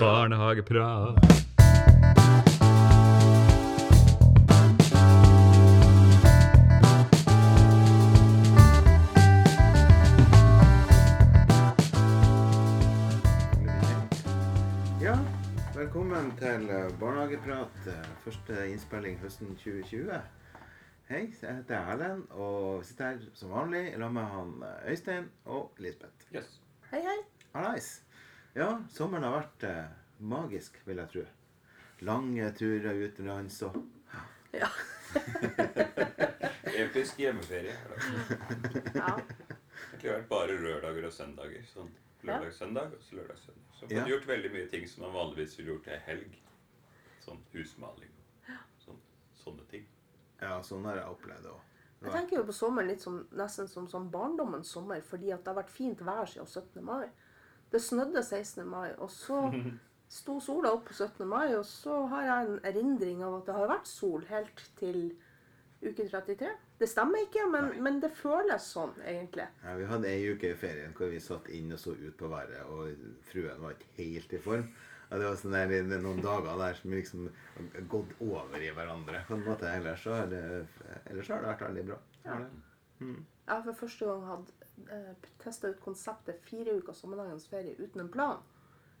Barnehageprat. Ja, velkommen til eh, Barnehageprat. eh, Første innspilling høsten 2020. Hei, jeg heter Erlend og sitter her som vanlig sammen med han eh, Øystein og Lisbeth. Yes. Hei, hei. Hallais. Ja, sommeren har vært eh, magisk, vil jeg tro. Lange turer utenlands og Ja. Episk hjemmeferie. ja. Det har vært bare lørdager og søndager. Sånn lørdag-søndag og så lørdag-søndag. Så Ja. har gjort veldig mye ting som man vanligvis ville gjort i helg. Sånn husmaling og sånn, sånne ting. Ja, sånn har jeg opplevd det òg. Jeg tenker jo på sommeren litt som, nesten som sånn barndommens sommer, fordi at det har vært fint vær siden 17. mai. Det snødde 16. mai, og så sto sola opp på 17. mai, og så har jeg en erindring av at det har vært sol helt til uke 33. Det stemmer ikke, men, men det føles sånn, egentlig. Ja, vi hadde ei uke i ferien hvor vi satt inn og så ut på været, og fruen var ikke helt i form. Ja, det var sånn der, det er noen dager der som liksom gått over i hverandre. på en måte. Ellers så har det, ellers har det vært veldig bra. Ja. Mm. Jeg har for første gang hatt testa ut konseptet fire uker sammenhengende ferie uten en plan.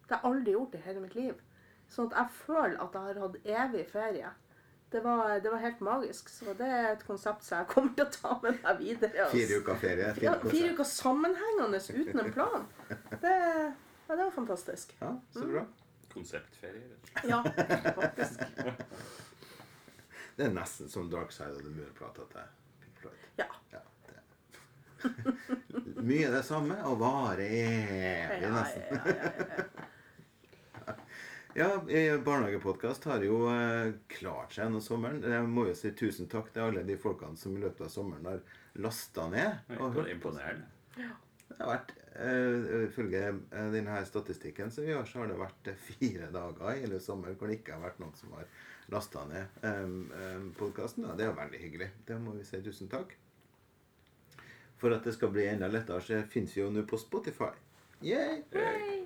Det har jeg aldri gjort i hele mitt liv. Sånn at jeg føler at jeg har hatt evig ferie. Det var, det var helt magisk. Så det er et konsept som jeg kommer til å ta med meg videre. altså. Fire uker ferie. Ja, fire uker sammenhengende uten en plan. Det, ja, det var fantastisk. Ja, så bra. Konseptferie. rett. Ja, faktisk. Det er nesten som Dark Side of the Moon-plata til Pink Floyd. Ja. Ja. Mye det samme, og varer evig, nesten. ja, Barnehagepodkast har jo eh, klart seg gjennom sommeren. Jeg må jo si tusen takk til alle de folkene som i løpet av sommeren har lasta ned. Og hørt på. Imponerende. Det har vært, eh, Ifølge eh, denne statistikken som vi har, så har det vært fire dager i hele sommer hvor det ikke har vært noen som har lasta ned podkasten. Det er veldig hyggelig. Det må vi si tusen takk. For at det skal bli enda lettere, så fins vi jo nå på Spotify. Yay! Hei.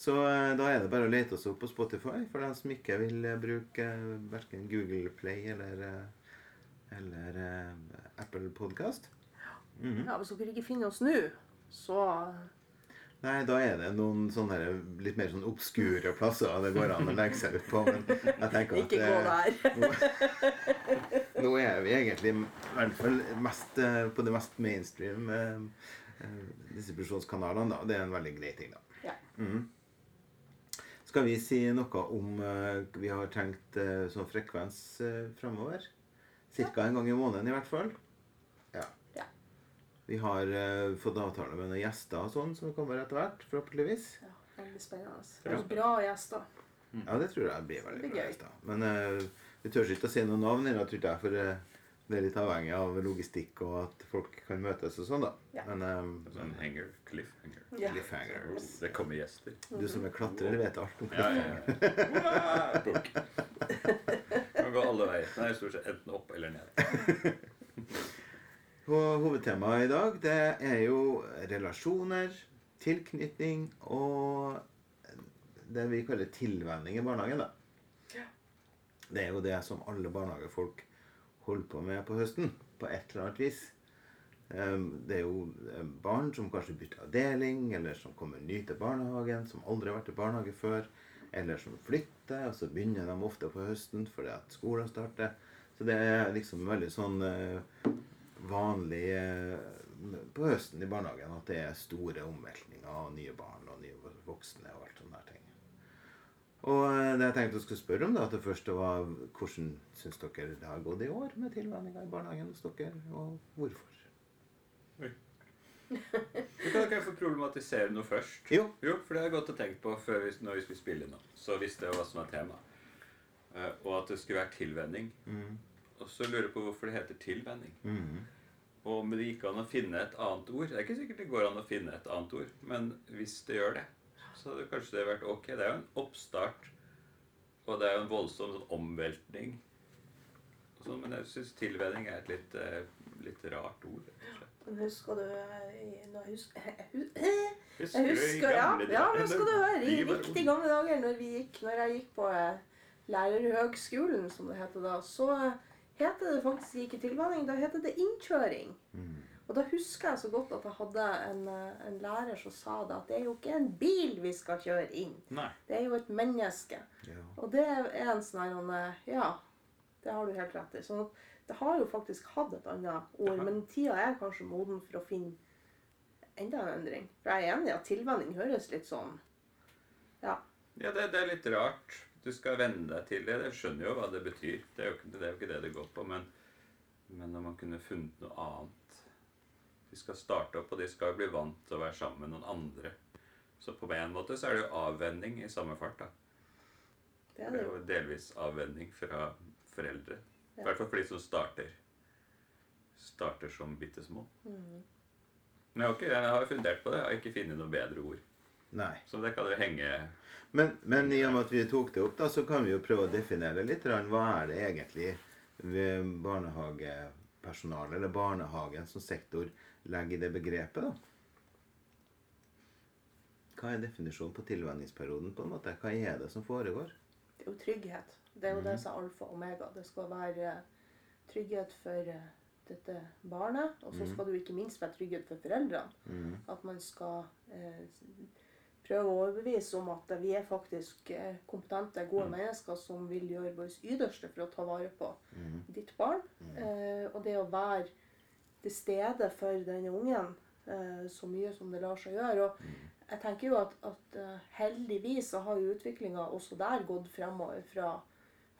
Så eh, da er det bare å lete oss opp på Spotify for dem som ikke vil eh, bruke uh, verken Google Play eller, eh, eller eh, Apple Podcast. Mhm. ja, Hvis dere ikke finner oss nå, så Nei, da er det noen sånne litt mer sånn obskure plasser det går an å legge seg ut på. Men jeg tenker at ikke gå der. nå, nå er vi egentlig i hvert fall mest eh, på det mest mainstream eh, eh, distribusjonskanalene. da. Det er en veldig grei ting, da. Ja. Mm. Skal vi si noe om Vi har tenkt sånn frekvens uh, framover? Cirka en gang i måneden i hvert fall. Vi har uh, fått avtale med noen gjester og sånn som kommer etter hvert, forhåpentligvis. Ja, veldig spennende. Det er bra gjester. Ja, det tror jeg blir veldig bra gjester. Men uh, vi tør ikke å si noen navn ennå, tror jeg, for uh, det er litt avhengig av logistikk og at folk kan møtes og sånn, da. Ja. Men eh, Sånn hanger, cliffhanger. Yeah. cliffhanger. Det kommer gjester. Du som er klatrer, vet alt om Ja, cliffhanger. ja, ja. ja. Kan gå alle veier. Nei, stort sett enten opp eller ned. Og hovedtemaet i dag, det er jo relasjoner, tilknytning og det vi kaller tilvenning i barnehagen, da. Ja. Det er jo det som alle barnehagefolk holder på med på høsten, på et eller annet vis. Ehm, Det er jo eh, barn som kanskje bytter avdeling, eller som kommer ny til barnehagen, som aldri har vært i barnehage før, eller som flytter, og så begynner de ofte på høsten fordi at skolen starter. Så det er liksom veldig sånn eh, vanlig eh, på høsten i barnehagen at det er store omveltninger og nye barn og nye voksne og alt sånne ting. Og eh, det jeg tenkte jeg skulle spørre om, da, at det første var hvordan syns dere det har gått i år med tilvenninga i barnehagen hos dere, og hvorfor? Oi. kan ikke få problematisere noe først. Jo. Jo, for det har jeg gått og tenkt på før vi, når vi skulle spille nå. Så visste jeg hva som var tema. Eh, og at det skulle være tilvenning. Mm. Og så lurer jeg på hvorfor det heter tilvenning. Mm. Og om det gikk an å finne et annet ord. Det er ikke sikkert det går an å finne et annet ord, men hvis det gjør det, så hadde kanskje det vært ok. Det er jo en oppstart, og det er jo en voldsom sånn omveltning. Og sånn, men jeg syns tilvenning er et litt, eh, litt rart ord. rett og slett. Men husker du nå husker, Husker Jeg husker, ja, ja, skal du høre. I riktig gamle dager når, vi gikk, når jeg gikk på eh, lærerhøgskolen, som det heter da, så heter det faktisk ikke tilvenning, da heter det innkjøring. Mm. Og da husker jeg så godt at jeg hadde en, eh, en lærer som sa det, at det er jo ikke en bil vi skal kjøre inn. Nei. Det er jo et menneske. Ja. Og det er en sånn eh, Ja, det har du helt rett i. Sånn at det har jo faktisk hatt et annet ord, men tida er kanskje moden for å finne enda en endring. For jeg er enig i at tilvenning høres litt sånn Ja. Ja, det, det er litt rart. Du skal venne deg til det. Jeg skjønner jo hva det betyr. Det er jo ikke det, er jo ikke det, det går på. Men, men om man kunne funnet noe annet De skal starte opp, og de skal bli vant til å være sammen med noen andre. Så på en måte så er det jo avvenning i samme fart. da. Det er Det det er jo. jo delvis avvenning fra foreldre. I Ja. hvert fall for de som starter. Starter som bitte små. Mm. Men jeg har, ikke, jeg har fundert på det. Jeg har ikke funnet noe bedre ord. Nei. Så det kan jo henge Men, men i og med at vi tok det opp, da, så kan vi jo prøve å definere litt. Hva er det egentlig ved barnehagepersonale, eller barnehagen som sektor, legger i det begrepet? da? Hva er definisjonen på tilvenningsperioden? på en måte? Hva er det som foregår? Det er jo trygghet. Det er jo det som er alfa og omega. Det skal være eh, trygghet for eh, dette barnet, og så skal det jo ikke minst være trygghet for foreldrene. Mm. At man skal eh, prøve å overbevise om at vi er faktisk eh, kompetente, gode mennesker som vil gjøre vårt ytterste for å ta vare på Mm. ditt barn. Eh, og det å være til stede for denne ungen eh, så mye som det lar seg gjøre. Og jeg tenker jo at, at eh, heldigvis så har jo utviklinga også der gått fremover fra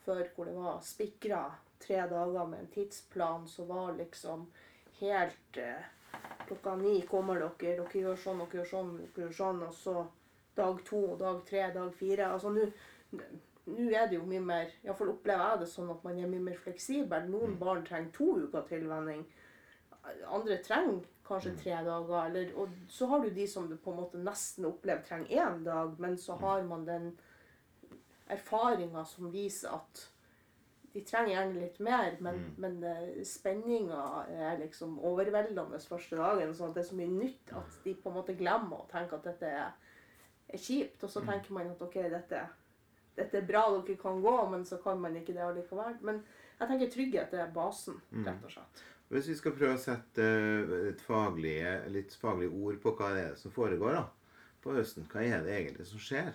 før hvor det var spikra tre dager med en tidsplan som var liksom helt eh, Klokka ni kommer dere, dere gjør sånn, dere gjør sånn, dere gjør sånn, og så dag to, dag tre, dag fire. Altså nå er det jo mye mer Iallfall opplever jeg det sånn at man er mye mer fleksibel. Noen barn trenger to uker tilvenning. Andre trenger kanskje tre dager. Eller, og så har du de som du på en måte nesten opplever trenger én dag, men så har man den erfaringa som viser at de trenger gjerne litt mer, men, men eh, spenninga er liksom overveldende første dagen. sånn at det er så mye nytt at de på en måte glemmer å tenke at dette er, er kjipt. Og så tenker man at ok, dette, dette er bra, dere kan gå, men så kan man ikke det allikevel. Men jeg tenker trygghet er basen, rett og slett. Hvis vi skal prøve å sette eh, et faglig, litt faglige ord på hva det er som foregår da, på høsten, hva er det egentlig som skjer?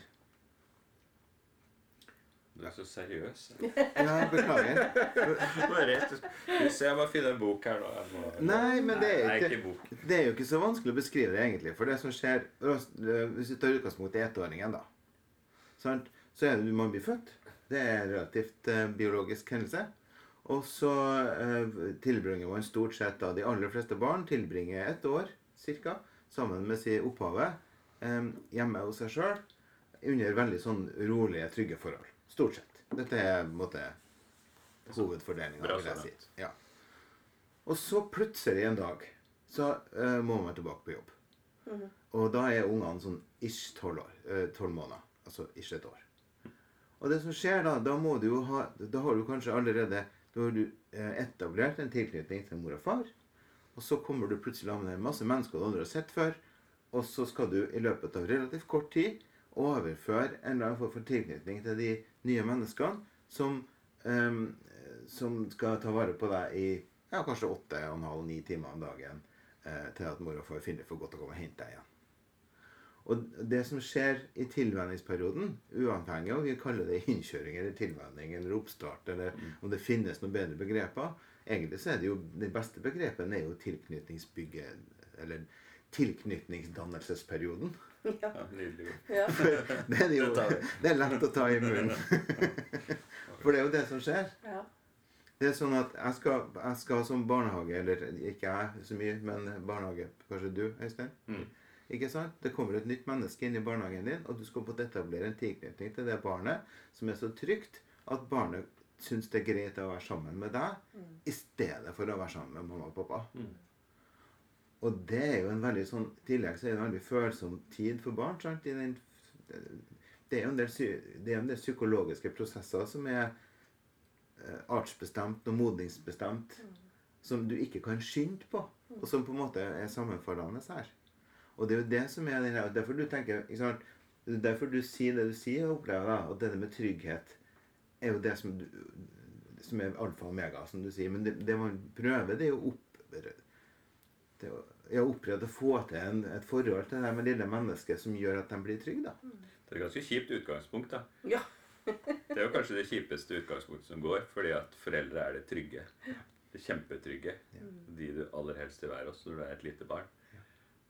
Du er så seriøs. Ja, beklager. Du ser, jeg må finne en bok her nå. Må... Nei, men det er Nei, ikke-. Det er jo ikke så vanskelig å beskrive det, egentlig. For det som skjer Hvis vi tar utgangspunkt i ettåringen, da. Sant? Så er det man blir født. Det er en relativt eh, biologisk hendelse. Og så eh, tilbringer man stort sett da De aller fleste barn tilbringer ett år cirka, sammen med sitt opphavet eh, hjemme hos seg sjøl. Under veldig sånn rolige, trygge forhold. Stort sett. Dette er på en måte hovedfordelinga, vil jeg si. Ja. Og så plutselig en dag så uh, må man tilbake på jobb. Og da er ungene sånn ish tolv år. Tolv måneder. Altså ish et år. Og det som skjer da, da må du jo ha Da har du kanskje allerede Da har du eh, etablert en tilknytning til mor og far. Og så kommer du plutselig sammen med en masse mennesker du aldri har sett før. Og så skal du i løpet av relativt kort tid overføre en eller annen form for tilknytning til de nye menneskene som, um, som skal ta vare på deg i ja, kanskje åtte og en halv, ni timer om dagen eh, til at mor og far finner det for godt å komme og hente deg igjen. Og det som skjer i tilvenningsperioden, uavhengig av om vi kaller det innkjøring eller tilvenning eller oppstart, eller om det finnes noen bedre begreper Egentlig så er det jo det beste begrepet er jo tilknytningsbygget, eller tilknytningsdannelsesperioden. Ja. Ja, nydelig. Ja. Det er, det jo, er lett å ta i munnen. For det er jo det som skjer. ja. Det er sånn at jeg skal, jeg skal som barnehage, eller ikke jeg så mye, men barnehage, kanskje du, Øystein. Mm. Ikke sant? Det kommer et nytt menneske inn i barnehagen din, og du skal få etablere en tilknytning til det barnet som er så trygt at barnet syns det er greit å være sammen med deg i stedet for å være sammen med mamma og pappa. Mm. Og det er jo en veldig sånn I tillegg så er det en veldig følsom tid for barn. sant? I den, det er jo en del, det er en del psykologiske prosesser som er eh, artsbestemt og modningsbestemt, som du ikke kan skynde på, og som på en måte er sammenfallende her. Og det er jo det som er den derfor du tenker, ikke sant? Er Derfor du sier det du sier, og opplever da, og dette med trygghet er jo det som, du, som er alfa og omega, som du sier. Men det, det man prøver, det er jo opp, det er å- ja, opprette å få til en, et forhold til det med lille mennesket som gjør at de blir trygge. da. Det er et ganske kjipt utgangspunkt, da. Ja. Det er jo kanskje det kjipeste utgangspunktet som går, fordi at foreldre er det trygge. Det kjempetrygge. De du aller helst vil være hos når du er et lite barn.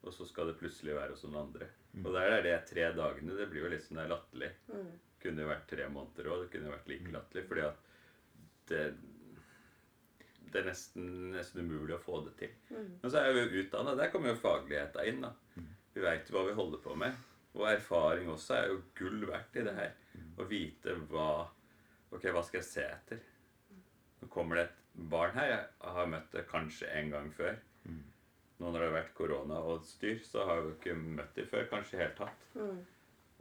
Og så skal det plutselig være hos noen andre. Og der er det tre dagene. Det blir jo liksom det er latterlig. Kunne jo vært tre måneder òg. Det kunne jo vært like latterlig. Fordi at det det er nesten, nesten umulig å få det til. Men så er vi jo utdanna. Der kommer jo fagligheta inn. da. Vi veit hva vi holder på med. Og erfaring også er jo gull verdt i det her. Å vite hva Ok, hva skal jeg se etter? Nå kommer det et barn her. Jeg har møtt det kanskje en gang før. Nå når det har vært korona og styr, så har jeg jo ikke møtt dem før. Kanskje i hele tatt.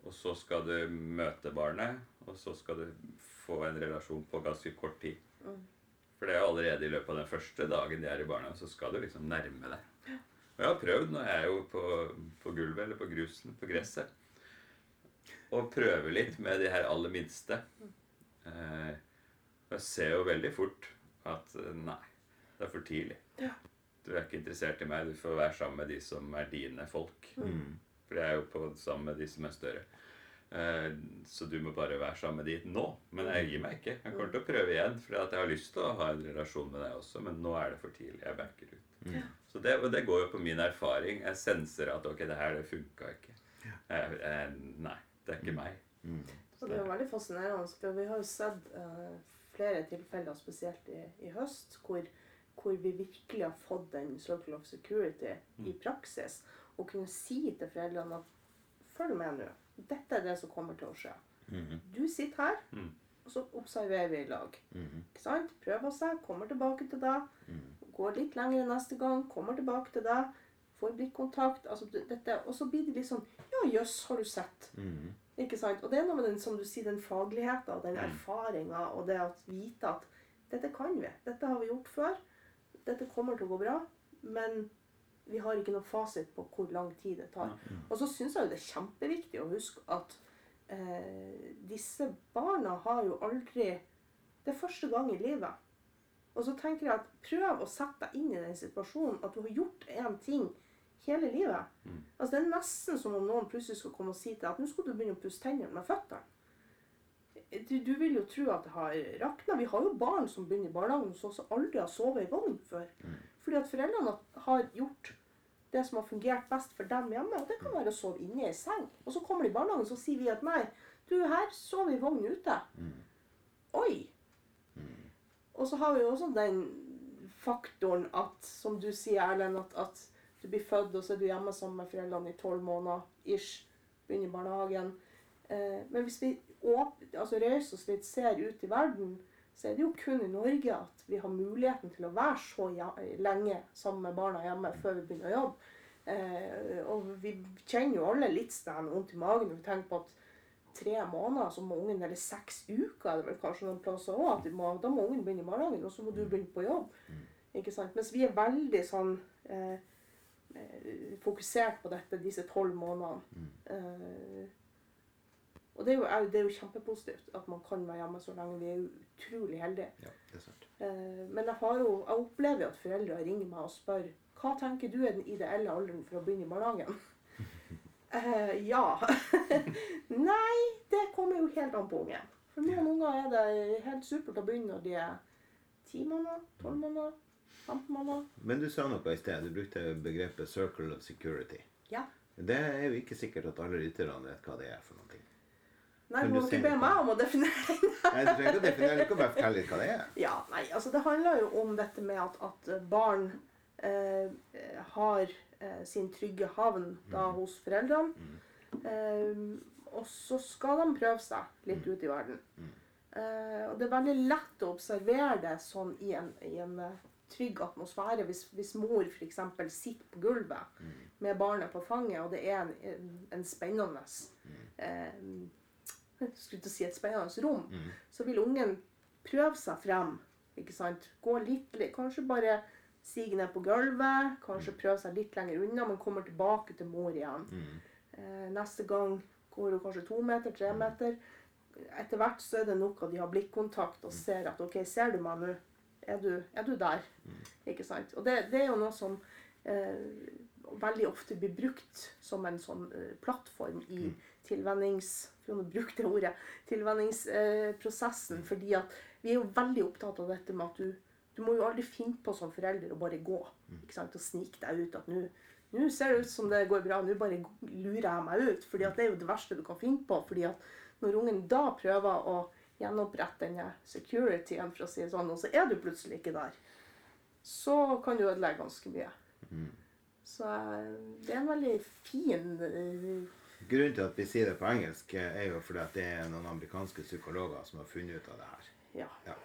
Og så skal du møte barnet, og så skal du få en relasjon på ganske kort tid. For det er allerede i løpet av den første dagen de er i barnehagen, så skal du liksom nærme deg. Og jeg har prøvd, nå er jeg jo på, på gulvet, eller på grusen, på gresset, og prøver litt med de her aller minste. Eh, jeg ser jo veldig fort at eh, nei, det er for tidlig. Du er ikke interessert i meg, du får være sammen med de som er dine folk. For jeg er jo på sammen med de som er større. Eh, Så du må bare være sammen med de nå. Men jeg gir meg ikke. Jeg kommer til å prøve igjen, for jeg har lyst til å ha en relasjon med deg også, men nå er det for tidlig. Jeg backer ut. Så det, det går jo på min erfaring. Jeg senser at ok, det her det funka ikke. Jeg, jeg, nei, det er ikke meg. Og det er jo veldig fascinerende, for vi har jo sett uh, flere tilfeller, spesielt i, i høst, hvor, hvor vi virkelig har fått den circle of security i praksis. Og kunne si til foreldrene at følg med nå. Dette er det som kommer til å skje. Du sitter her, Mm. og så observerer vi i lag. Ikke sant? Prøver seg, kommer tilbake til deg. Går litt lenger neste gang, kommer tilbake til deg. Får blikkontakt. Altså, dette, og så blir det litt sånn Ja, jøss, har du sett? Ikke sant? Og det er noe med den, som du sier, den fagligheten og den erfaringa og det å vite at dette kan vi. Dette har vi gjort før. Dette kommer til å gå bra. Men vi har ikke noe fasit på hvor lang tid det tar. Og så syns jeg jo det er kjempeviktig å huske at eh, disse barna har jo aldri Det er første gang i livet. Og så tenker jeg at prøv å sette deg inn i den situasjonen at du har gjort én ting hele livet. Altså Det er nesten som om noen plutselig skal komme og si til deg at nå skal du begynne å pusse tennene med føttene. Du, du vil jo tro at det har rakna. Vi har jo barn som begynner i barnehagen og aldri har sovet i vogn før. Fordi at foreldrene har gjort det som har fungert best for dem hjemme. Og det kan være å sove inne i ei seng. Og så kommer de i barnehagen, så sier vi at nei, du her sover i vogn ute. Oi! Og så har vi jo også den faktoren at, som du sier, Erlend, at, at du blir født, og så er du hjemme sammen med foreldrene i tolv måneder ish. Begynner i barnehagen. Eh, men hvis vi åp altså reiser oss litt, ser ut i verden, så er det jo kun i Norge at vi har muligheten til å være så lenge sammen med barna hjemme før vi begynner å jobbe. Eh, og vi kjenner jo alle litt sånn vondt i magen når vi tenker på at tre måneder, så må ungen, eller seks uker er det vel kanskje noen plasser òg, at må, da må ungen begynne i barnehagen, og så må du begynne på jobb. Ikke sant? Mens vi er veldig sånn eh, eh, fokusert på dette disse tolv månedene. Eh, og det er, jo, det er jo kjempepositivt at man kan være hjemme så lenge. Vi er jo utrolig heldige. Ja, det er sant. Eh, men jeg, har jo, jeg opplever jo at foreldre ringer meg og spør hva tenker du er den ideelle alderen for å begynne i barnehagen. uh, ja. Nei, det kommer jo helt an på ungen. For noen unger er det helt supert å begynne når de er ti måneder, tolv måneder, 15 måneder. Men du sa noe i sted. Du brukte begrepet 'circle of security'. Ja. Det er jo ikke sikkert at alle lytterne vet hva det er for noe. Nei, du må ikke be meg om å definere det. Nei, Du trenger ikke å definere det, du kan bare fortelle litt hva det er. Ja, nei, altså det handler jo om dette med at, at barn eh, har eh, sin trygge havn da hos foreldrene. Eh, og så skal de prøve seg litt ut i verden. Eh, og det er veldig lett å observere det sånn i en, i en eh, trygg atmosfære. Hvis, hvis mor f.eks. sitter på gulvet med barnet på fanget, og det er en, en, en spennende eh, jeg skulle til å si et spennende rom, så vil ungen prøve seg frem. ikke sant? Gå litt, Kanskje bare Sige ned på gulvet, kanskje prøve seg litt lenger unna, men kommer tilbake til mor igjen. Eh, neste gang går hun kanskje to meter, tre meter. Etter hvert så er det nok at de har blikkontakt og ser at OK, ser du meg nå? Er du, er du der? Ikke sant? Og det, det er jo noe som eh, veldig ofte blir brukt som en sånn eh, plattform i tilvennings... For å bruke det ordet. Tilvenningsprosessen. fordi at vi er jo veldig opptatt av dette med at du du må jo aldri finne på som forelder å bare gå ikke sant, og snike deg ut. At nå ser det ut som det går bra, nå bare lurer jeg meg ut. fordi at det er jo det verste du kan finne på. fordi at når ungen da prøver å gjenopprette denne securityen, for å si det sånn, og så er du plutselig ikke der, så kan du ødelegge ganske mye. Så eh, det er en veldig fin eh, Grunnen til at vi sier det på engelsk, eh, er jo fordi at det er noen amerikanske psykologer som har funnet ut av det her. Ja. Ja.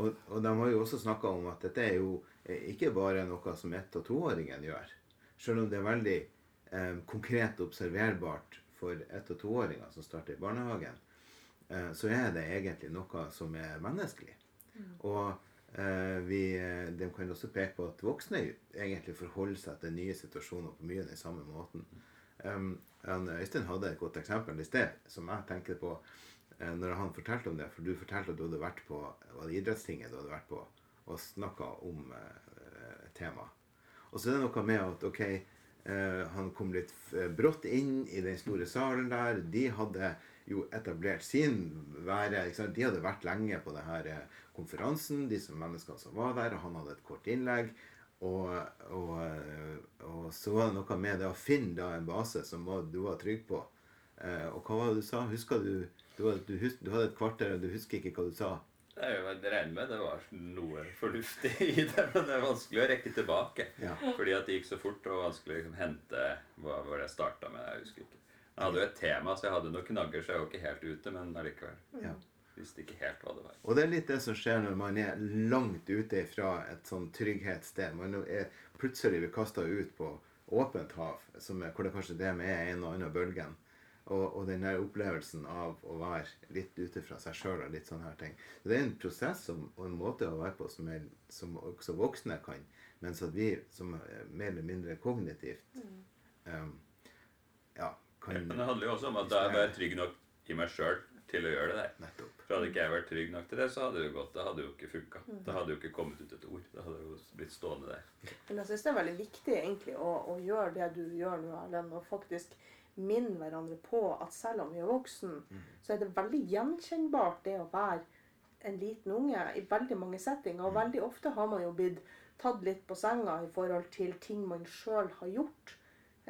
Og, og de har jo også snakka om at dette er jo eh, ikke bare noe som ett- og toåringen gjør. Selv om det er veldig eh, konkret observerbart for ett- og toåringer som starter i barnehagen, eh, så er det egentlig noe som er menneskelig. Og eh, vi, eh, de kan også peke på at voksne egentlig forholder seg til nye situasjoner på mye den samme måten. Um, Øystein hadde et godt eksempel i sted, som jeg tenkte på eh, når han fortalte om det. For du fortalte at du hadde vært på var det idrettstinget du hadde vært på og snakka om eh, et tema. Og så er det noe med at ok, eh, han kom litt eh, brått inn i den store salen der. De hadde jo etablert sin være. De hadde vært lenge på denne konferansen, de som menneskene som var der. Og han hadde et kort innlegg. Og, og, og så var det noe med det å finne da en base som du var trygg på. Eh, og hva var det du sa? Husker du du, du, hus, du hadde et kvarter, og du husker ikke hva du sa? Jeg regner med det var noe fornuftig i det, men det er vanskelig å rekke tilbake. Ja. Fordi at det gikk så fort, og vanskelig å liksom hente hva var det jeg starta med. Jeg husker ikke. Jeg hadde jo et tema, så jeg hadde noen knagger, så jeg var ikke helt ute, men allikevel. Ja. Visste ikke helt hva det var. Og det er litt det som skjer når man er langt ute fra et sånn trygghetssted. Man er plutselig blir kasta ut på åpent hav, som er, hvor det kanskje det med er en og annen bølgen. Og, og den der opplevelsen av å være litt ute fra seg sjøl og litt sånne her ting. Så det er en prosess som, og en måte å være på som, er, som også voksne kan, mens at vi som er mer eller mindre kognitivt um, ja, kan Men det handler jo også om at jeg er trygg nok i meg sjøl til å gjøre det der. Nettopp. For hadde ikke jeg vært trygg nok til det, så hadde det jo gått. Det hadde jo ikke funka. Det hadde jo ikke kommet ut et ord. Det hadde jo blitt stående der. Men jeg syns det er veldig viktig egentlig å, å gjøre det du gjør nå, Erlend, og faktisk minne hverandre på at selv om vi er voksen, så er det veldig gjenkjennbart det å være en liten unge i veldig mange settinger. Og veldig ofte har man jo blitt tatt litt på senga i forhold til ting man sjøl har gjort.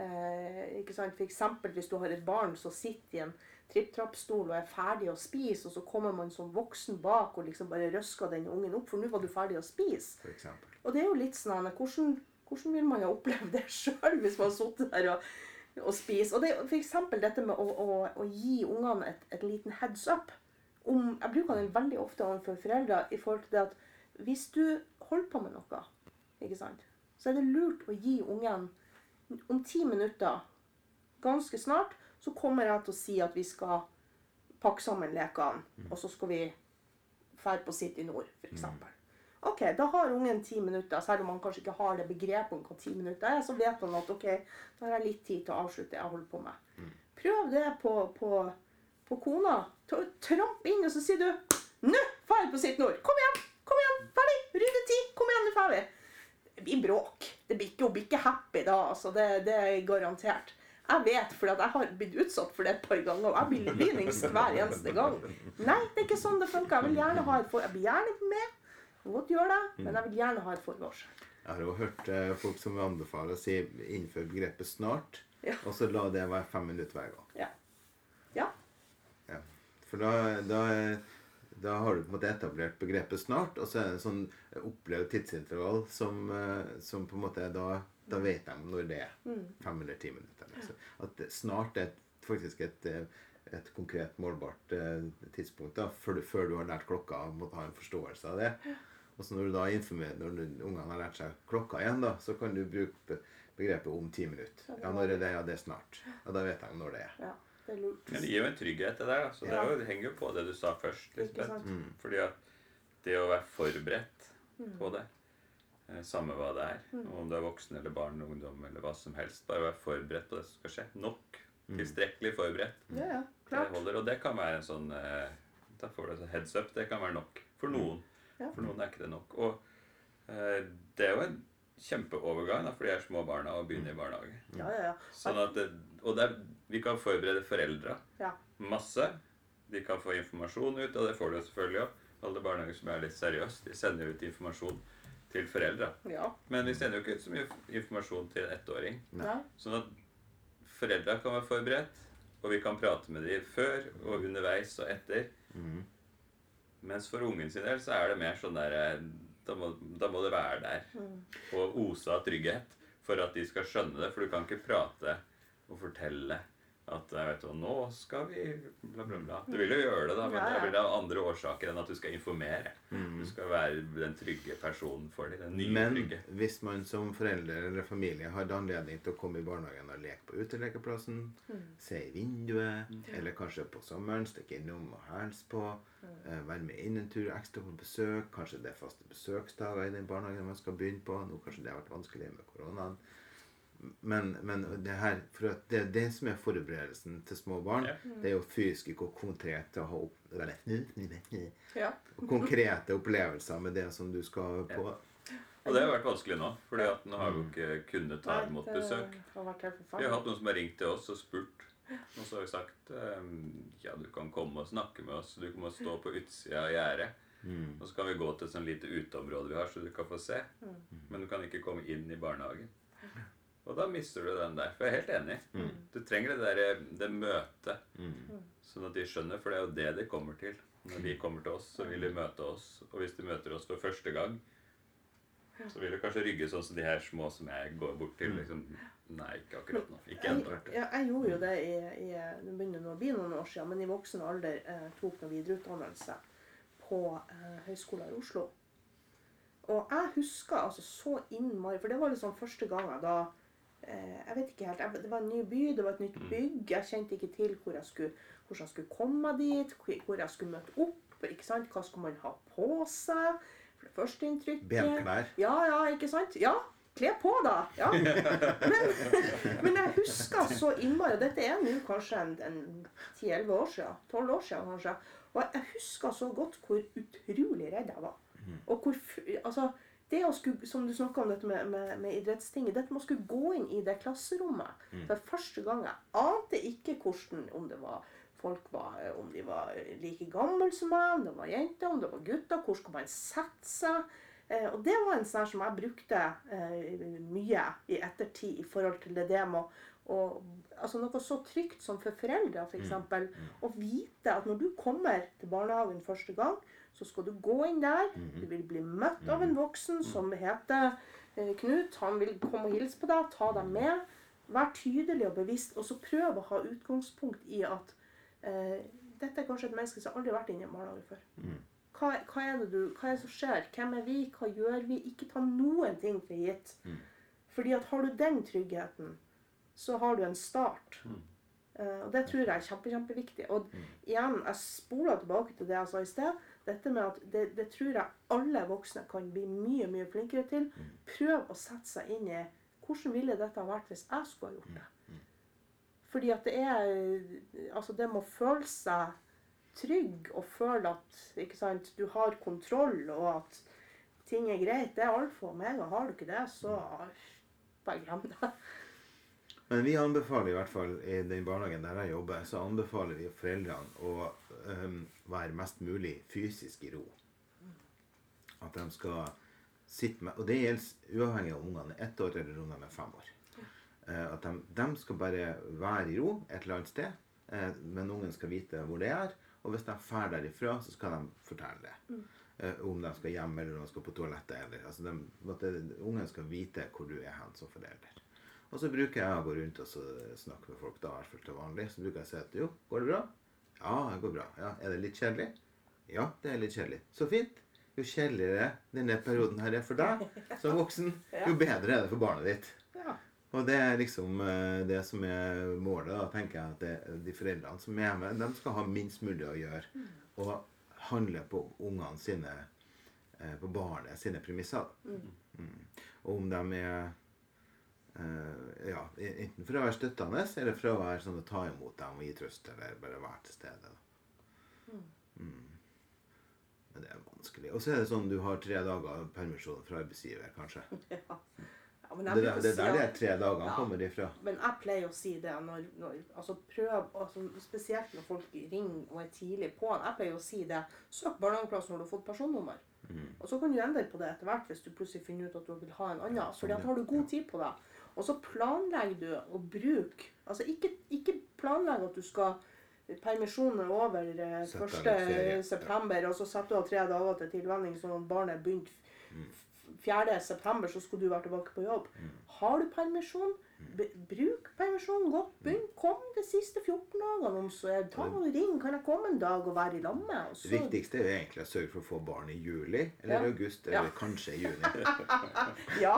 Eh, ikke sant? For hvis du har et barn som sitter i en tripp-trapp-stol og er ferdig å spise, og så kommer man som voksen bak og liksom bare røsker den ungen opp, for nå var du ferdig å spise. For eksempel. Og det er jo litt sånn hvordan, hvordan vil man ha opplevd det sjøl hvis man har sittet der og, og spist? Og det er f.eks. dette med å, å, å gi ungene et, et liten heads up. Om, jeg bruker den veldig ofte overfor foreldre i forhold til det at hvis du holder på med noe, ikke sant, så er det lurt å gi ungen om ti minutter ganske snart så kommer jeg til å si at vi skal pakke sammen lekene, og så skal vi dra på City Nord, f.eks. Ok, da har ungen ti minutter, selv om han kanskje ikke har det begrepet om hva ti minutter er, så vet han at ok, da har jeg litt tid til å avslutte det jeg holder på med. Prøv det på, på, på kona. Tramp inn, og så sier du Nå drar på City Nord! Kom igjen! Kom igjen! Ferdig! Rydde tid! Kom igjen, nå drar vi! Det blir bråk. Det blir ikke, hun blir ikke happy da, altså. Det, det er garantert. Jeg vet, for jeg har blitt utsatt for det et par ganger, og jeg blir lynings hver eneste gang. Nei, det er ikke sånn det funker. Jeg vil gjerne ha et for... Jeg blir gjerne med. Kan godt gjør det, men jeg vil gjerne ha et forvarsel. Jeg har jo hørt eh, folk som anbefaler å si innenfor begrepet 'snart', Ja. og så la det være fem minutter hver gang. Ja. Ja. Ja. For da, da, da har du på en måte etablert begrepet 'snart', og så er det en sånn opplevd tidsintervall som, eh, som på en måte er da Da vet de når det er. Fem eller ti minutter. Liksom. At det- 'snart' er faktisk et, eh, et konkret, målbart eh, tidspunkt da, før du, før du har lært klokka og måtte ha en forståelse av det. Og så når du da informerer, når ungene har lært seg klokka igjen, da, så kan du bruke begrepet 'om ti minutter'. Ja, når er det? Ja, det er snart. Ja, da vet de når det er. ja. Det er lurt. Men det gir jo en trygghet, det der. Så ja. det, jo, det henger jo på det du sa først. Lisbeth. Mm. Fordi at det å være forberedt Mm. på det Samme hva det er. Om du er voksen eller barn, ungdom eller hva som helst. Bare vær forberedt på det som skal skje. Nok. Tilstrekkelig forberedt. Ja, ja, Det klart. holder. Og det kan være en sånn eh, Da får du sånn heads up. Det kan være nok. For noen. Ja. For noen er ikke det nok. Og eh, det er jo en kjempeovergang da, for de er små barna og begynner i barnehage. Ja, ja, ja. Sånn at det, og det er, vi kan forberede foreldra ja. masse. De kan få informasjon ut, og det får de selvfølgelig òg. Alle barnehager som er litt seriøse, de sender ut informasjon til foreldre. ja. Men vi sender jo ikke ut så mye informasjon til en ettåring. Nei. Sånn at foreldra kan være forberedt, og vi kan prate med dem før og underveis og etter. Mm. Mens for ungen sin del så er det mer sånn der eh, Da må, da må det være der. Og ose av trygghet for at de skal skjønne det. For du kan ikke prate og fortelle at vet du, nå skal vi bla, bla, bla. Du vil jo gjøre det, da, men Ja, det ja. blir av andre årsaker enn at du skal informere. Du skal være den trygge personen for dem. Den nye Men trygge. hvis man som forelder eller familie har anledning til å komme i barnehagen og leke på utelekeplassen, se i vinduet, eller kanskje på sommeren stikke innom og hilse på, eh, være med inn en tur ekstra på besøk, kanskje det er faste besøksdager i den barnehagen man skal begynne på, nå kanskje det har vært vanskelig med koronaen. Men, men det her, for at det, det som er forberedelsen til små barn, Ja. det er jo fysisk ikke konkrete, å ha opp, ja. konkrete opplevelser med det som du skal på. Og det har vært vanskelig nå, fordi at nå har vi jo ikke kunnet ta imot besøk. Vi har hatt noen som har ringt til oss og spurt. Og så har vi sagt ehm, ja, du kan komme og snakke med oss. Du kan stå på utsida av gjerdet. Og så kan vi gå til et sånn lite uteområde vi har, så du kan få se. Men du kan ikke komme inn i barnehagen. Og da mister du den der. For jeg er helt enig. Du trenger det der, det møtet. Sånn at de skjønner, for det er jo det de kommer til. Når de kommer til oss, så vil de møte oss. Og hvis de møter oss for første gang, så vil de kanskje rygge sånn som de her små som jeg går bort til. liksom, Nei, ikke akkurat nå. Ikke ennå. ja, jeg gjorde jo det i, i det begynner nå å bli noen år siden, men i voksen alder eh, tok noe videreutdannelse på eh, Høgskolen i Oslo. Og jeg husker altså så innmari For det var liksom første gangen da eh, Jeg vet ikke helt. Det var en ny by, det var et nytt bygg. Jeg kjente ikke til hvor jeg skulle, hvordan jeg skulle komme dit, hvor- hvor jeg skulle møte opp. ikke sant? Hva skulle man ha på seg? For det første inntrykket. Benklær. Ja, ja, ikke sant? Ja, kle på, da. Ja. Men, men jeg husker så innmari og Dette er nå kanskje en, en 10-11 år siden. 12 år siden, kanskje. Og jeg husker så godt hvor utrolig redd jeg var. Og hvor Altså, det å skulle, som du snakka om dette med, med, med idrettstinget, dette med å skulle gå inn i det klasserommet for første gang Jeg ante ikke hvordan Om det var folk var, om de var like gamle som meg, om det var jenter, om det var gutter. Hvor skulle man sette seg? Eh, og det var en sånn som jeg brukte eh, mye i ettertid i forhold til det, det med å altså Noe så trygt som for foreldre, f.eks. eksempel, Å vite at når du kommer til barnehagen første gang, så skal du gå inn der. Du vil bli møtt av en voksen som heter eh, Knut. Han vil komme og hilse på deg, ta deg med. Vær tydelig og bevisst, og så prøv å ha utgangspunkt i at eh, dette er kanskje et menneske som aldri har vært inne i en barnehage før. Hva, hva, er det du, hva er det som skjer? Hvem er vi? Hva gjør vi? Ikke ta noen ting for gitt. Fordi at har du den tryggheten, så har du en start. Eh, og det tror jeg er kjempe, kjempeviktig. Og igjen, jeg spoler tilbake til det jeg sa i sted. Dette med at det, det tror jeg alle voksne kan bli mye, mye flinkere til. Prøv å sette seg inn i hvordan ville dette ha vært hvis jeg skulle ha gjort det. Fordi at det er Altså, det må føle seg trygg og føle at ikke sant, du har kontroll, og at ting er greit, det er alfa og omega. Har du ikke det, så bare glem det. Men vi anbefaler i hvert fall i den barnehagen der jeg jobber, så anbefaler vi foreldrene å um, være mest mulig fysisk i ro. At de skal sitte med Og det gjelder uavhengig av ungene er ett år eller om de er fem år. Uh, at de, de skal bare være i ro et eller annet sted, uh, men ungen skal vite hvor det er. Og hvis de drar derifra, så skal de fortelle det. Uh, om de skal hjem eller om de skal på toalettet. Eller, altså de, at det, ungen skal vite hvor du er hen som forelder. Og så bruker jeg å gå rundt og så snakke med folk, da, i hvert fall til vanlig. Så bruker jeg å si at jo, går det bra? Ja, det går bra. Ja, Er det litt kjedelig? Ja, det er litt kjedelig. Så fint. Jo kjedeligere denne perioden her er for deg som voksen, jo bedre er det for barnet ditt. Ja. Og det er liksom eh, det som er målet. da, tenker jeg at det, De foreldrene som er med, de skal ha minst mulig å gjøre. Og handle på ungene sine eh, på barnet sine premisser. Mm. Og om de er ja, enten for å være støttende eller for å være sånn å ta imot dem og gi trøst, eller bare være til stede. Da. Mm. Men det er vanskelig. Og så er det sånn du har tre dager permisjon fra arbeidsgiver, kanskje. Ja. Ja, men jeg Det, det, det er der de tre dagene Ja. kommer ifra. Men jeg pleier å si det når, når altså prøv, altså Spesielt når folk ringer og er tidlig på. Jeg pleier å si det. Søk barnehageplass når du har fått personnummer. Mm. Og så kan du endre på det etter hvert hvis du plutselig finner ut at du vil ha en annen. For sånn, da har du god tid på deg. Og så planlegger du å bruke Altså ikke, ikke planlegg at du skal Permisjonen er over eh, Sette av 1. september, og så setter du av tre dager til tilvenning sånn at barnet begynte Mm. 4. september, så skulle du være tilbake på jobb. Har du permisjon, bruk permisjonen godt. Begynn, kom de siste 14 dagene. Om så jeg ta og ring. Kan jeg komme en dag og være i lag med? Det viktigste er jo egentlig å sørge for å få barn i juli eller Ja. august eller Ja. kanskje i juni. Ja.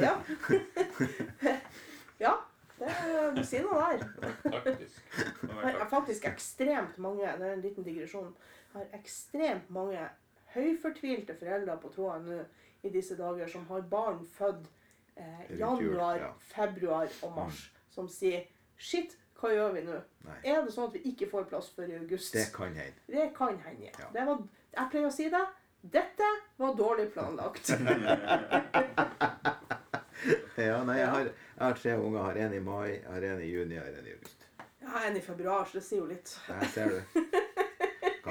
ja. ja. Det, du sier noe der. Faktisk. Jeg har faktisk ekstremt mange det er en liten digresjon, jeg har ekstremt mange høyfortvilte foreldre på tråden nå i disse dager som har barn født eh, januar, ja. februar og mars, som sier Shit, hva gjør vi nå? Nei. Er det sånn at vi ikke får plass før i august? Det kan hende. Det kan hende, ja. Ja. Det var, jeg pleier å si det. Dette var dårlig planlagt. Ja, nei, jeg har, jeg har tre unger. Har en i mai, har en i juni og en i august. Har en i februar, så det sier jo litt. Der ser du.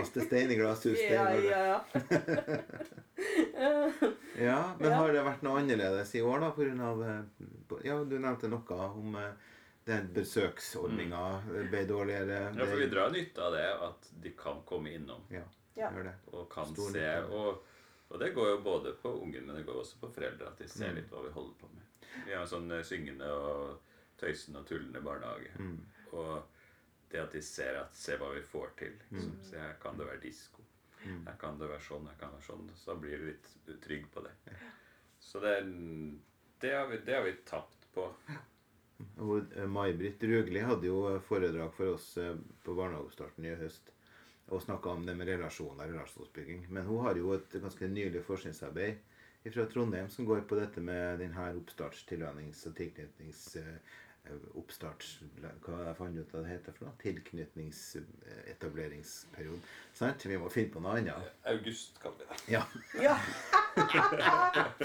Kaste stein i glasshus. Ja, ja, ja. Ja, men Ja. har det vært noe annerledes i år, da? På grunn av, eh, ja, du nevnte noe om eh, den besøksordninga ble dårligere. Ja, for vi drar nytte av det at de kan komme innom Ja, Ja. gjør det. og kan Stor se. Og, og det går jo både på ungen, men det går også på foreldre, at de ser Mm. litt hva vi holder på med. Vi har en sånn eh, syngende og tøysende og tullende barnehage. Mm. Og det at de ser at Se hva vi får til. Liksom. Mm. Se, her kan det være disko. Her kan det være sånn, her kan det være sånn. Så da blir du litt trygg på det. Så det, det, har, vi, det har vi tapt på. Og eh, May-Britt Røgli hadde jo eh, foredrag for oss eh, på barnehagestarten i høst og snakka om det med relasjoner, relasjonsbygging. Men hun har jo et ganske nylig forskningsarbeid fra Trondheim som går på dette med denne oppstartstilvennings- og tilknytnings... eh, Oppstarts... Hva jeg fant ut at det heter for noe? Tilknytningsetableringsperioden. Sant? Vi må finne på noe annet. August kaller vi det. Ja. ja.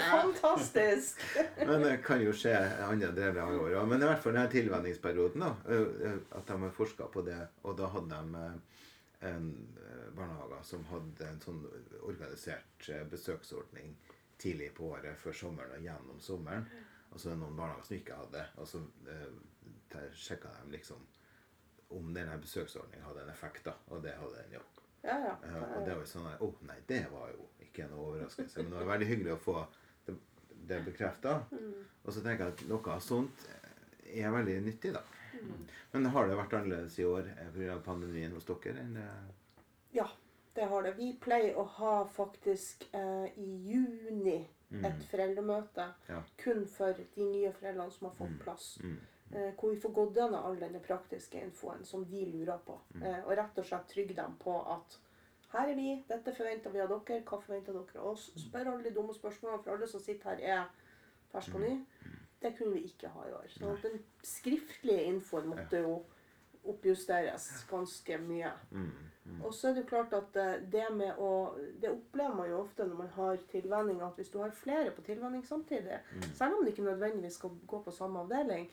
Fantastisk. Men det kan jo skje andre deler av året. Men i hvert fall denne tilvenningsperioden, da, at de har forska på det. Og da hadde de ø, en ø, barnehage som hadde en sånn organisert besøksordning tidlig på året før sommeren og gjennom sommeren. Og så er det noen barnehager som ikke hadde. Og så sjekka de liksom om denne besøksordningen hadde en effekt, da. Og det hadde den jo. Ja, ja. Eh, og det var jo sånn at, oh, nei, det var jo ikke noe overraskelse. Men det var veldig hyggelig å få det, det bekrefta. Og så tenker jeg at noe sånt er veldig nyttig, da. Men har det vært annerledes i år pga. pandemien hos dere? enn det Ja, det har det. Vi pleier å ha faktisk eh, i juni et foreldremøte Ja. kun for de nye foreldrene som har fått plass. Eh, hvor vi får gått gjennom all denne praktiske infoen som de lurer på. Eh, og rett og slett trygge dem på at her er vi, dette forventer vi av dere, hva forventer dere av oss? Spør alle de dumme spørsmålene, for alle som sitter her er ferske og nye. Det kunne vi ikke ha i år. Så den skriftlige infoen måtte jo oppjusteres ganske mye. Og så er det jo klart at eh, det med å Det opplever man jo ofte når man har tilvenning, at hvis du har flere på tilvenning samtidig, selv om det ikke nødvendigvis skal gå på samme avdeling,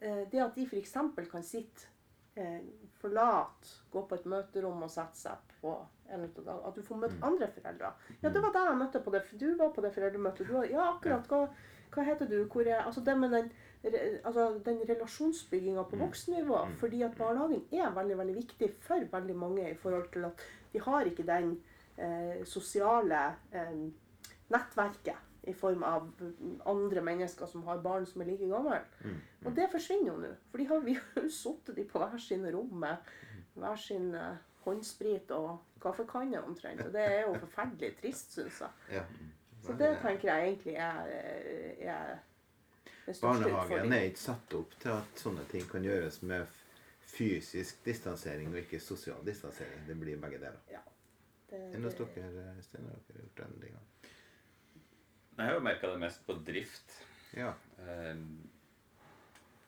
eh, det at de f.eks. kan sitte eh, forlate, gå på et møterom og sette seg på en av dagene. At du får møtt andre foreldre. Ja, det var der jeg møtte på det. Du var på det foreldremøtet. Du var, ja, akkurat. Hva, hva heter du? Hvor er Altså det med den, altså, den relasjonsbygginga på voksennivå. Fordi at barnehagen er veldig, veldig viktig for veldig mange i forhold til at de har ikke den eh, sosiale eh, nettverket i form av andre mennesker som har barn som er like gamle. Og det forsvinner jo nå. For de har, vi har jo sittet de på hver sine rom med hver sin eh, håndsprit og kaffekanne omtrent. Og det er jo forferdelig trist, syns jeg. Så det tenker jeg egentlig er, eh, er Barnehagen er ikke satt opp til at sånne ting kan gjøres med fysisk distansering og ikke sosial distansering. Det blir begge deler. Ja. Enn hos det- dere, Stein? Har dere gjort den tinga? Jeg har jo merka det mest på drift. Ja. Eh,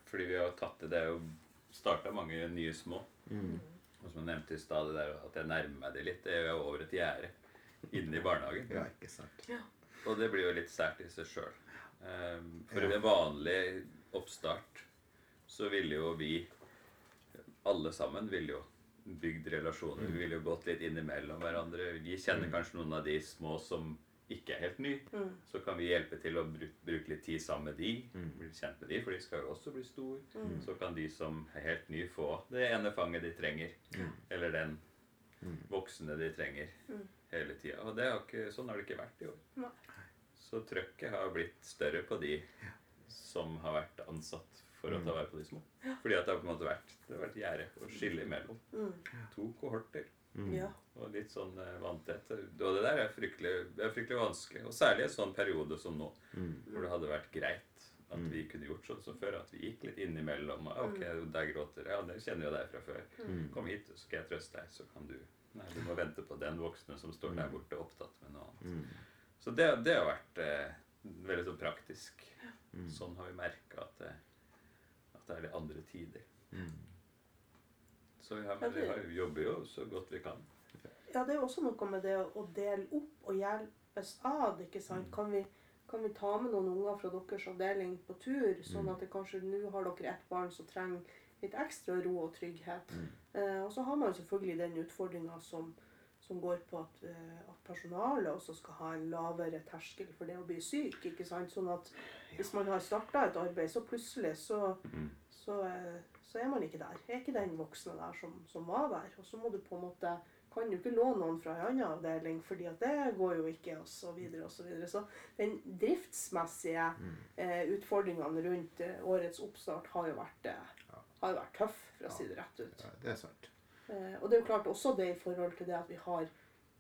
fordi vi har tatt det Det er jo starta mange nye små. Mm. Og som jeg nevnte i stad, det der at jeg nærmer meg det litt. Det er jo over et gjerde inne i barnehagen. ja, ikke sant. Og det blir jo litt sært i seg sjøl. For Ja. en vanlig oppstart så ville jo vi alle sammen ville jo bygd relasjoner. Vi ville jo gått litt innimellom hverandre. Vi kjenner kanskje noen av de små som ikke er helt nye. Mm. Så kan vi hjelpe til å bruke litt tid sammen med de. Bli kjent med de, for de skal jo også bli store. Så kan de som er helt nye, få det ene fanget de trenger. Eller den voksne de trenger hele tida. Og det har ikke, sånn har det ikke vært i år. Så trøkket har blitt større på de som har vært ansatt for å ta vare på de små. Fordi at det har på en måte vært det har vært gjerde å skille imellom. Mm. To kohorter. Ja. Og litt sånn eh, vanntett. Og det der er fryktelig, det er fryktelig vanskelig. Og særlig i en sånn periode som nå, hvor det hadde vært greit at vi kunne gjort sånn som før. At vi gikk litt innimellom. og, Ok, der gråter Ja, det kjenner jo deg fra før. Kom hit, så skal jeg trøste deg. Så kan du Nei, du må vente på den voksne som står der borte opptatt med noe annet. Så det, det har vært eh, veldig sånn praktisk. Sånn har vi merka at, det- at det er litt andre tider. Så vi, har, men vi har, jobber jo så godt vi kan. ja, det er jo også noe med det å dele opp og hjelpes ad. ikke sant? Kan vi, kan vi ta med noen unger fra deres avdeling på tur, sånn at det kanskje nå har dere ett barn som trenger litt ekstra ro og trygghet. Eh, og så har man selvfølgelig den utfordringa som, som går på at, eh, at personalet også skal ha en lavere terskel for det å bli syk. ikke sant? Sånn at hvis man har starta et arbeid, så plutselig så, så, eh, så er man ikke der. Er ikke den voksne der som, som var der. Og så må du på en måte kan du ikke låne noen fra en annen avdeling, fordi at det går jo ikke, og så videre og så videre. Så den driftsmessige eh, utfordringene rundt eh, årets oppstart har jo vært, eh, har jo vært tøff, for å si det rett ut. Ja, det er sant. Eh, og det er jo klart også det i forhold til det at vi har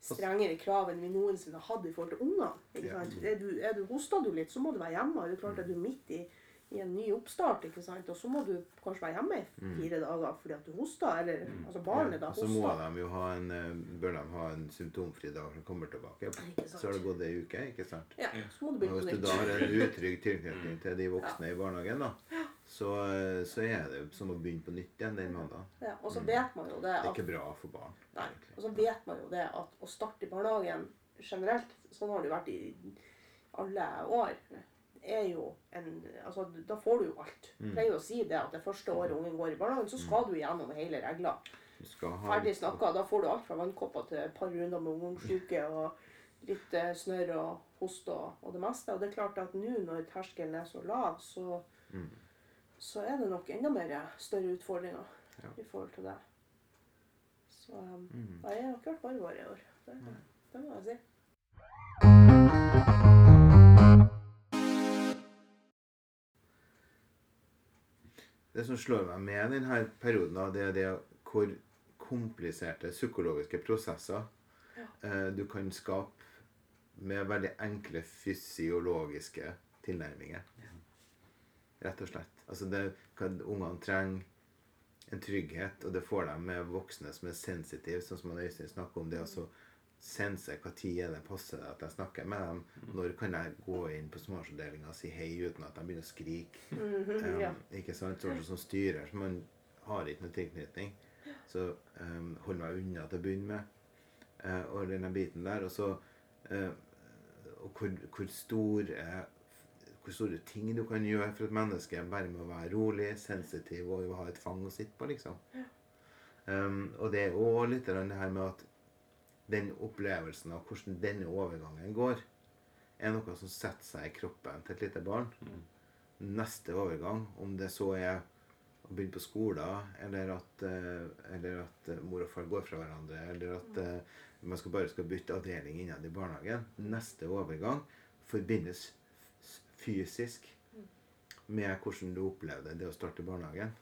strengere krav enn vi noensinne har hatt i forhold til ungene. Er du, er du, hosta du litt, så må du være hjemme. Det er klart at du er midt i, i en ny oppstart, ikke sant? og så må du kanskje være hjemme i fire dager fordi at du hoster. Eller altså barnet da Og så må de jo ha en, eh, bør de ha en symptomfri dag når de kommer tilbake. Så har det gått ei uke, ikke sant? Ja, så må du begynne hvis du da har en utrygg tilknytning til de voksne i barnehagen, da, så, eh, så er det som å begynne på nytt igjen den mandagen. Ja, og så vet man jo det at, Det er ikke bra for barn. Nei. egentlig. Og så vet man jo det at å starte i barnehagen generelt, sånn har det jo vært i alle år, er jo en Altså, da får du jo alt. Jeg pleier å si det at det første året ungen går i barnehagen, så skal du gjennom hele regla. Ferdig snakka, da får du alt fra vannkopper til et par runder med omgangssyke og litt eh, snørr og host og, og det meste. Og det er klart at nå når terskelen er så lav, så, så er det nok enda mer større utfordringer Ja. i forhold til det. Så um, nei, jeg har ikke vært varmere i år. Det, det må jeg si. Det som slår meg med denne perioden, da, det er det hvor kompliserte psykologiske prosesser eh, du kan skape med veldig enkle fysiologiske tilnærminger. Rett og slett. Altså det kan Ungene trenger en trygghet, og det får de med voksne som er sensitive, sånn som Øystein snakker om. det altså sense hva tid er det passer at jeg snakker med dem. Når kan jeg gå inn på småavdelinga og si hei uten at de begynner å skrike? Um, ja. Ikke sant? Sånn som styrer. Så man har ikke noe tilknytning. Så um, hold meg unna til å begynne med. Uh, og denne biten der. Og så uh, og hvor, hvor store hvor store ting du kan gjøre for et menneske bare med å være rolig, sensitiv og ha et fang å sitte på, liksom. Um, og det er òg litt det her med at den opplevelsen av hvordan denne overgangen går, er noe som setter seg i kroppen til et lite barn. Neste overgang, om det så er å begynne på skolen, eller at, eh, eller at eh, mor og far går fra hverandre, eller at eh, man skal bare skal bytte avdeling innad i barnehagen. Neste overgang forbindes fysisk med hvordan du opplevde det å starte barnehagen.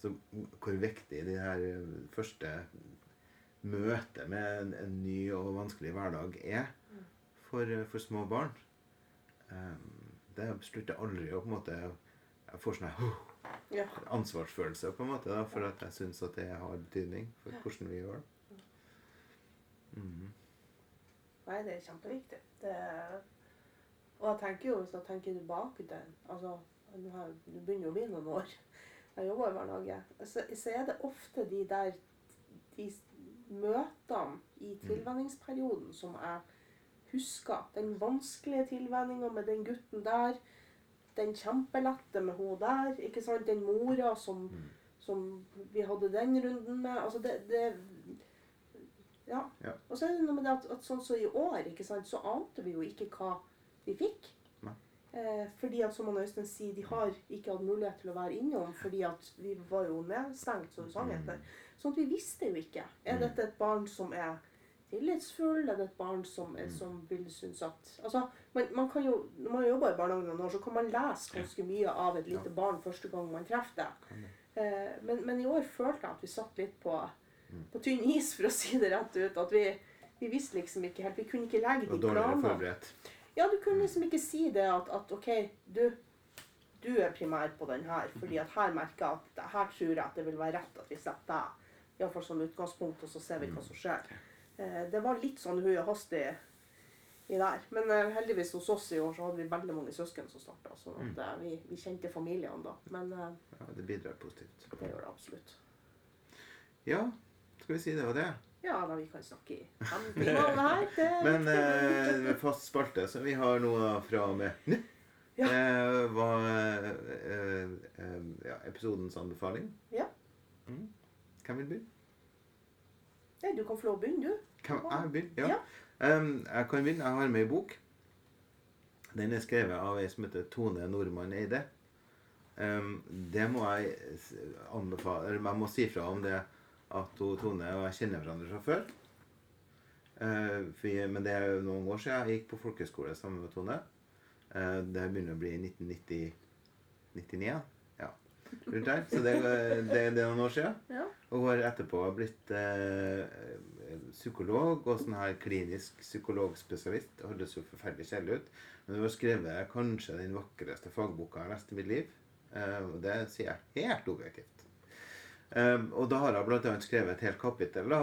Så hvor viktig de her første møtet med en, en ny og vanskelig hverdag er for, for små barn. Um, det slutter aldri å på en måte Jeg får sånn oh, ansvarsfølelse på en måte da, for at jeg syns at det har betydning for hvordan vi gjør det. Mm. Nei, det er kjempeviktig. Det er, og jeg tenker jo, hvis jeg tenker tilbake til altså, Du begynner jo å bli noen år. Jeg jobber i barnehage. Så, så er det ofte de der de møtene i tilvenningsperioden som jeg husker. Den vanskelige tilvenninga med den gutten der. Den kjempelette med hun der. ikke sant? Den mora som, som vi hadde den runden med. Altså det, det Ja. Ja. Og så er det noe med det at, at sånn som i år, ikke sant, så ante vi jo ikke hva vi fikk. Eh, fordi at som han Øystein sier, de har ikke hatt mulighet til å være innom fordi at vi var jo nedstengt, som du sang etter. Sånn at vi visste jo ikke. Er Mm. dette et barn som er tillitsfull? Er det et barn som, Mm. er, som vil synes at Altså, man, man kan jo, når man jobber i barnehagen noen år, så kan man lese ganske mye av et lite barn første gang man treffer det. Eh, men, men i år følte jeg at vi satt litt på, Mm. på tynn is, for å si det rett ut. At vi, vi visste liksom ikke helt Vi kunne ikke legge de planene. Ja, du kunne liksom ikke si det at, at OK, du, du er primær på den her, fordi at her merker jeg at her tror jeg at det vil være rett at vi setter deg iallfall som utgangspunkt, og så ser vi hva som skjer. Eh, det var litt sånn hui og hastig i der. Men eh, heldigvis hos oss i år så hadde vi veldig mange søsken som starta, så at, eh, vi, vi kjente familiene da. Men Ja, det bidrar positivt. det gjør det absolutt. Ja, skal vi si det var det? Ja, da vi kan snakke i fem timer om det her. Det er Men eh, fast spalte, så vi har noe fra og med nå, Ja. eh, var eh, eh, ja, episodens anbefaling. Ja. Mm. Hvem vil begynne? Nei, du kan få lov å begynne, du. Kan jeg begynne? Ja. Ja. Um, jeg kan begynne. Jeg har med ei bok. Den er skrevet av ei som heter Tone Nordmann Eide. Um, det må jeg anbefale Eller jeg må si fra om det at hun, Tone og jeg kjenner hverandre fra før. Uh, for, men det er jo noen år siden jeg gikk på folkehøyskole sammen med Tone. Uh, det begynner å bli 1999. Rundt her. Så det, det, det er noen år siden. Ja. Og har etterpå blitt eh, psykolog og sånn her klinisk psykologspesialist. Det høres jo forferdelig kjedelig ut. Men hun har skrevet kanskje den vakreste fagboka jeg har lest i mitt liv. Eh, og det sier jeg helt objektivt. Eh, og da har hun bl.a. skrevet et helt kapittel da,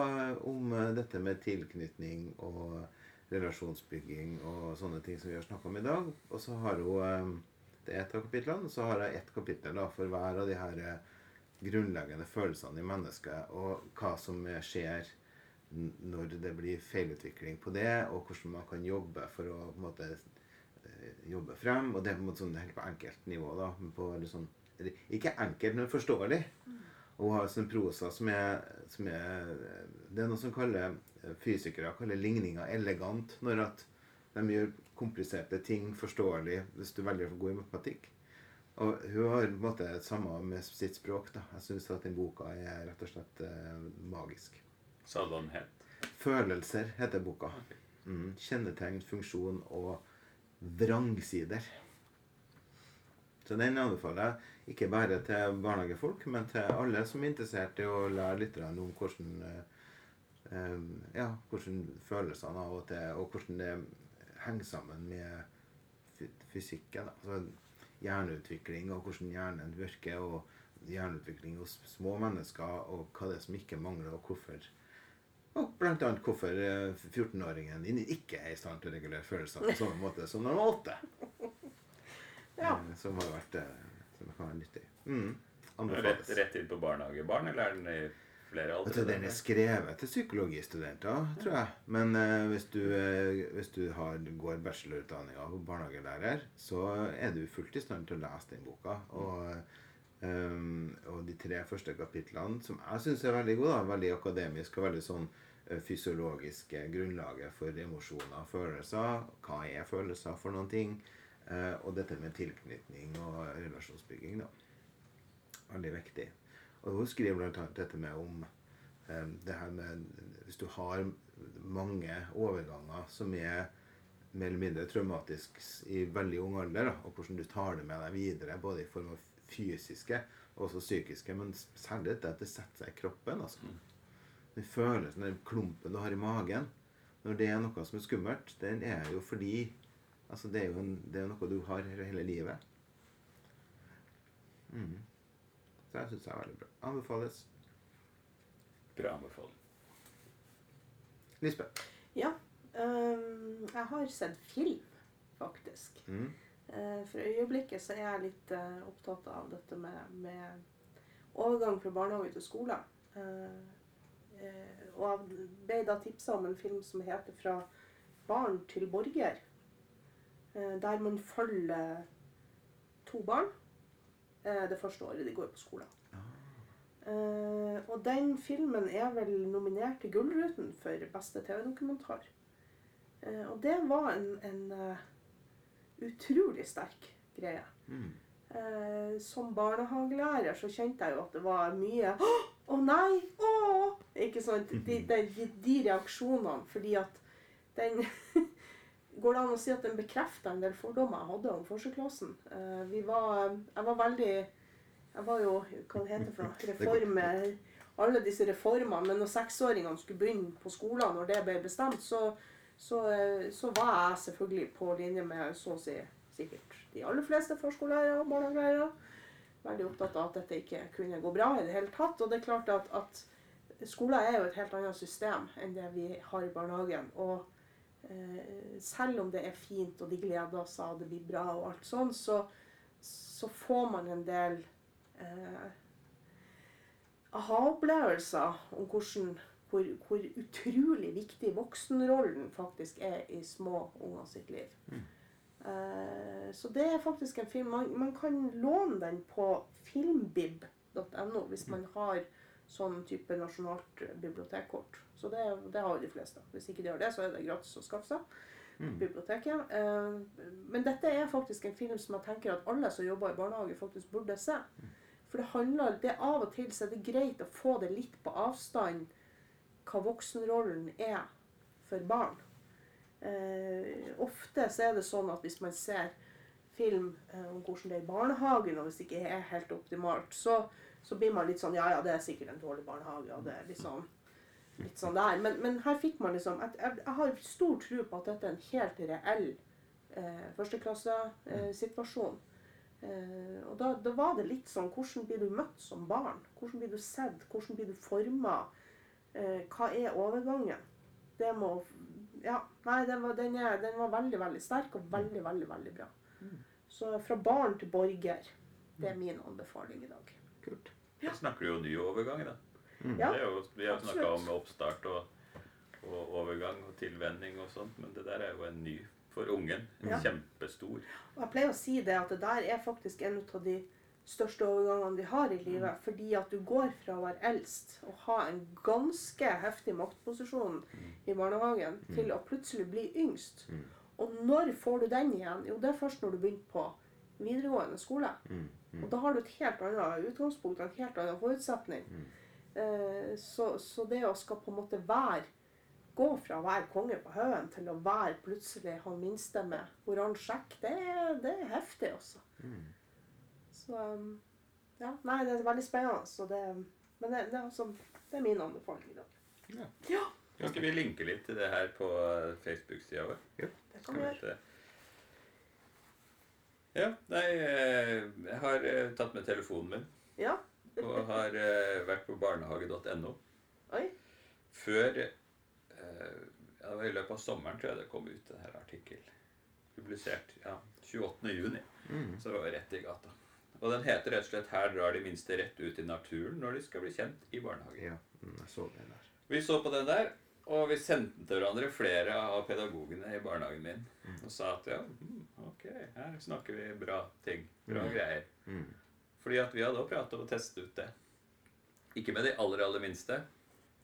om eh, dette med tilknytning og relasjonsbygging og sånne ting som vi har snakka om i dag. Og så har hun eh, Det er et av kapitlene. Så har jeg ett kapittel da, for hver av de her eh, grunnleggende følelsene i mennesket, og hva som skjer når det blir feilutvikling på det, og hvordan man kan jobbe for å på en måte, eh, jobbe frem. Og det er på en måte sånn helt på enkelt nivå. da, på sånn, Ikke enkelt, men forståelig. Og hun har sånn prosa som er, som er Det er noe som kaller eh, fysikere kaller ligninga elegant. Når at de gjør kompliserte ting forståelig hvis du velger å gå i matematikk. Og hun har på en måte samme med sitt språk. da. Jeg syns at den boka er rett og slett eh, magisk. Sa du den het? 'Følelser' heter boka. Mm. Kjennetegn, funksjon og vrangsider. Så den anbefaler jeg ikke bare til barnehagefolk, men til alle som er interessert i å lære litt om hvordan, eh, eh, ja, hvordan følelsene av og til, og hvordan det henger sammen med fysikken. Altså, hjerneutvikling og hvordan hjernen virker, og hjerneutvikling hos små mennesker, og hva det er som ikke mangler, og hvorfor og annet hvorfor eh, 14-åringen din ikke er i stand til å regulere følelser på samme måte som når han var åtte. Ja. Eh, Som har vært eh, Som kan være nyttig. Mm. Rett, rett inn på barnehagebarn, eller er den i flere aldre? den er skrevet til psykologistudenter, tror jeg. Men eh, hvis du, eh, hvis du har, går bachelorutdanninga på barnehagelærer, så er du fullt i stand til å lese den boka. Og, um, og de tre første kapitlene, som jeg syns er veldig gode, da, veldig akademisk og veldig sånn eh, fysiologiske grunnlaget for emosjoner og følelser. Hva er følelser for noen ting? Eh, og dette med tilknytning og relasjonsbygging, da. Veldig viktig. Og hun skriver blant annet dette med om eh, det her med Hvis du har mange overganger som er mer eller mindre traumatisk i veldig ung alder, da, og hvordan du tar det med deg videre, både i form av fysiske og også psykiske, men særlig det at det setter seg i kroppen. altså. Den følelsen, den klumpen du har i magen, når det er noe som er skummelt, den er jo fordi Altså, det er jo en, det er noe du har hele livet. Mm. Så jeg syns det er veldig bra. Anbefales. Bra anbefaling. Lisbeth. Ja. Um, jeg har sett film, faktisk. Mm. Uh, for øyeblikket så er jeg litt uh, opptatt av dette med, med overgang fra barnehage til skole. Uh, eh, og jeg ble da tipsa om en film som heter 'Fra barn til borger'. Eh, der man følger to barn det første året de går på skolen. Eh, og den filmen er vel nominert til Gullruten for beste TV-dokumentar. Eh, og det var en, en eh, utrolig sterk greie. Mm. Eh, som barnehagelærer så kjente jeg jo at det var mye Å å nei! Å! Ikke sant? De, de, de, de reaksjonene. Fordi at den Går det an å si at den bekrefter en del fordommer jeg hadde om førsteklassen? Eh, vi var Jeg var veldig Jeg var jo Hva det heter for noe? Reformer Alle disse reformene. Men når seksåringene skulle begynne på skolen, når det ble bestemt, så, så, eh, så var jeg selvfølgelig på linje med så å si sikkert de aller fleste førskolelærere og barnehagelærere. Veldig opptatt av at dette ikke kunne gå bra i det hele tatt. Og det er klart at, at skolen er jo et helt annet system enn det vi har i barnehagen. Og selv om det er fint, og de gleder seg, og det blir bra og alt sånn, så, så får man en del eh, aha-opplevelser om hvordan, hvor, hvor utrolig viktig voksenrollen faktisk er i små unger sitt liv. Eh, så det er faktisk en film. Man, man kan låne den på filmbib.no hvis man har sånn type nasjonalt bibliotekkort. Så det, det har de fleste. Hvis ikke de har det, så er det gratis å skaffe seg. Mm. Biblioteket. Eh, men dette er faktisk en film som jeg tenker at alle som jobber i barnehage, faktisk burde se. For det handler det er Av og til så er det greit å få det litt på avstand hva voksenrollen er for barn. Eh, ofte så er det sånn at hvis man ser film eh, om hvordan det er i barnehagen, og hvis det ikke er helt optimalt, så, så blir man litt sånn Ja, ja, det er sikkert en dårlig barnehage, og det er liksom litt sånn der. Men, men her fikk man liksom Jeg, jeg, jeg har stor tro på at dette er en helt reell eh, førsteklassesituasjon. Eh, og da, da var det litt sånn Hvordan blir du møtt som barn? Hvordan blir du sett? Hvordan blir du forma? Eh, hva er overgangen? Det må Ja, nei, den var, den, er, den var veldig, veldig sterk og veldig, veldig, veldig bra. Så fra barn til borger. Det er min anbefaling i dag. Kult. Da snakker du jo ny overgang, da. Ja, Det er jo, vi har snakka om oppstart og, og overgang og tilvenning og sånt, men det der er jo en ny for ungen. En Ja. Kjempestor. Og jeg pleier å si det at det der er faktisk en av de største overgangene de har i livet. Fordi at du går fra å være eldst og ha en ganske heftig maktposisjon i barnehagen, til å plutselig bli yngst. Og når får du den igjen? Jo, det er først når du begynner på videregående skole. Og da har du et helt annet utgangspunkt og en helt annen forutsetning. Eh, så, så det å skal på en måte være Gå fra å være konge på haugen til å være plutselig han minste med oransje sjekk, det, det er heftig, altså. Så um, Ja, nei, det er veldig spennende. Så det, men det, det, er altså, det er min anbefaling i dag. Ja. Ja, Kan ikke vi linke litt til det her på eh, Facebook-sida vår? Ja, det kan vi vi gjøre. Ja, nei, eh, jeg har eh, tatt med telefonen min Ja. og har eh, vært på barnehage.no. Oi. Før ja, det var I løpet av sommeren tror jeg det kom ut en artikkel. Publisert ja, 28. juni. Så det var rett i gata. Og den heter rett og slett 'Her drar de minste rett ut i naturen når de skal bli kjent i barnehage'. Ja, mm, jeg så den der. Vi så på den der, og vi sendte til hverandre, flere av pedagogene i barnehagen min, og sa at ja, mm, ok, her snakker vi bra ting. Bra greier. Mm. Fordi at vi hadde også pratet og testet ut det. Ikke med de aller, aller minste,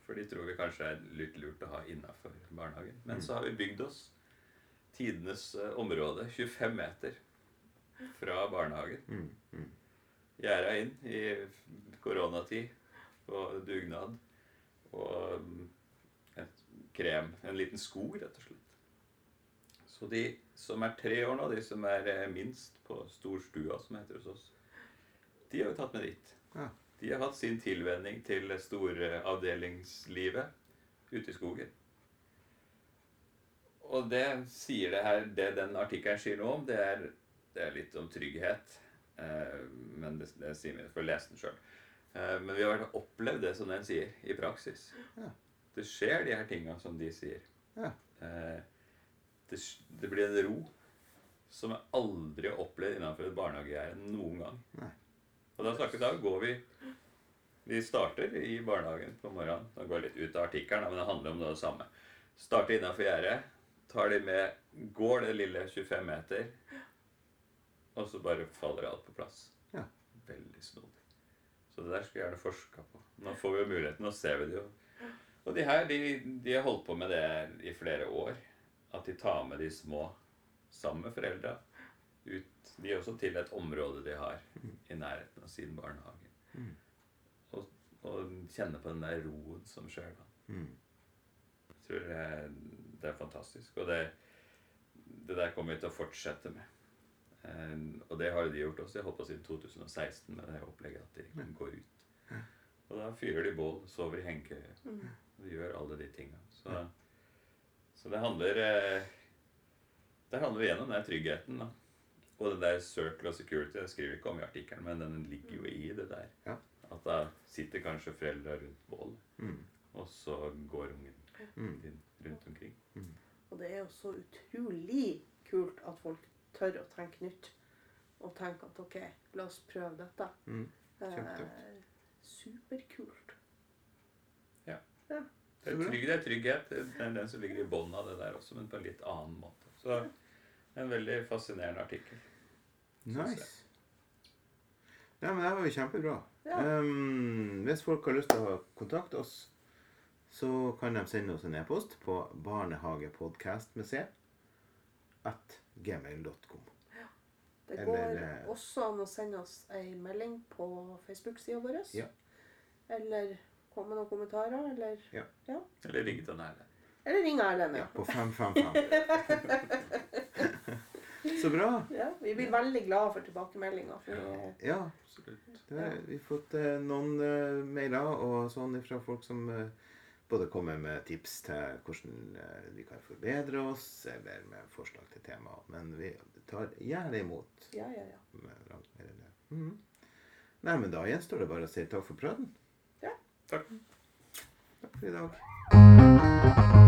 for de tror vi kanskje er litt lurt å ha innafor barnehagen. Men så har vi bygd oss tidenes eh, område, 25 meter fra barnehagen. Mm. Mm. Gjerda inn i koronatid på dugnad. Og mm, krem. En liten skog, rett og slett. Så de som er tre år nå, de som er eh, minst på storstua, som heter hos oss, de har vi tatt med dit. Ja. De har hatt sin tilvenning til storavdelingslivet ute i skogen. Og det sier det her, det den artikkelen sier noe om, det er, det er litt om trygghet. Eh, men det, det sier vi for å lese den sjøl. Eh, men vi har opplevd det som den sier, i praksis. Ja. Det skjer de her tinga som de sier. Ja. Eh, det, det blir en ro som jeg aldri har opplevd innenfor et barnehagegjerde noen gang. Nei. Og da snakker da går vi Vi starter i barnehagen på morgenen. Da går litt ut av artikkelen, men det handler om det samme. Starter innenfor gjerdet. Tar de med Går det lille 25 meter, og så bare faller alt på plass. Ja. Veldig snodig. Så det der skulle jeg gjerne forska på. Nå får vi jo muligheten, nå ser vi det jo. Og de her, de, de har holdt på med det i flere år. At de tar med de små sammen med foreldra ut De er også til et område de har i nærheten av sin barnehage. Og, og kjenne på den der roen som skjer da. Mm. Jeg tror det, er- det er fantastisk. Og det, det der kommer vi til å fortsette med. Eh, og det har de gjort også. Jeg holdt på siden 2016 med det opplegget at de går ut. Og da fyrer de bål, sover i hengekøye. Og gjør alle de tinga. Så, så det handler Det handler igjen om den tryggheten. da. Og det der circle of security, det skriver vi ikke om i artikkelen, men den ligger jo i det der. Ja. At da sitter kanskje foreldra rundt bålet, Mm. og så går ungen Mm. din rundt omkring. Og det er jo så utrolig kult at folk tør å tenke nytt. Og tenke at OK, la oss prøve dette. Mm. Eh, superkult. Ja. Det er, trygg, det er trygghet. Det er den som ligger i bunnen av det der også, men på en litt annen måte. Så en veldig fascinerende artikkel. Nice. Ja, men det var jo kjempebra. Ja. Um, hvis folk har lyst til å kontakte oss, så kan de sende oss en e-post på barnehagepodcastmuseet at gmail.com. Det går Eller, også an å sende oss ei melding på Facebook-sida vår. Ja. Eller komme med noen kommentarer. Eller, Ja. Eller ring til Erlend. eller ring Erlend. Ja, Ja. på 555. Så bra. Ja, vi blir veldig glade for tilbakemeldinger. For Ja, Absolutt. det er, vi har fått eh, noen eh, mailer og sånn fra folk som eh, både kommer med tips til hvordan eh, vi kan forbedre oss, eller med forslag til tema. Men vi tar gjerne imot. ja, ja, ja. med med. Mhm. Nei, men da gjenstår det bare å si takk for praten. Takk. Takk for i dag.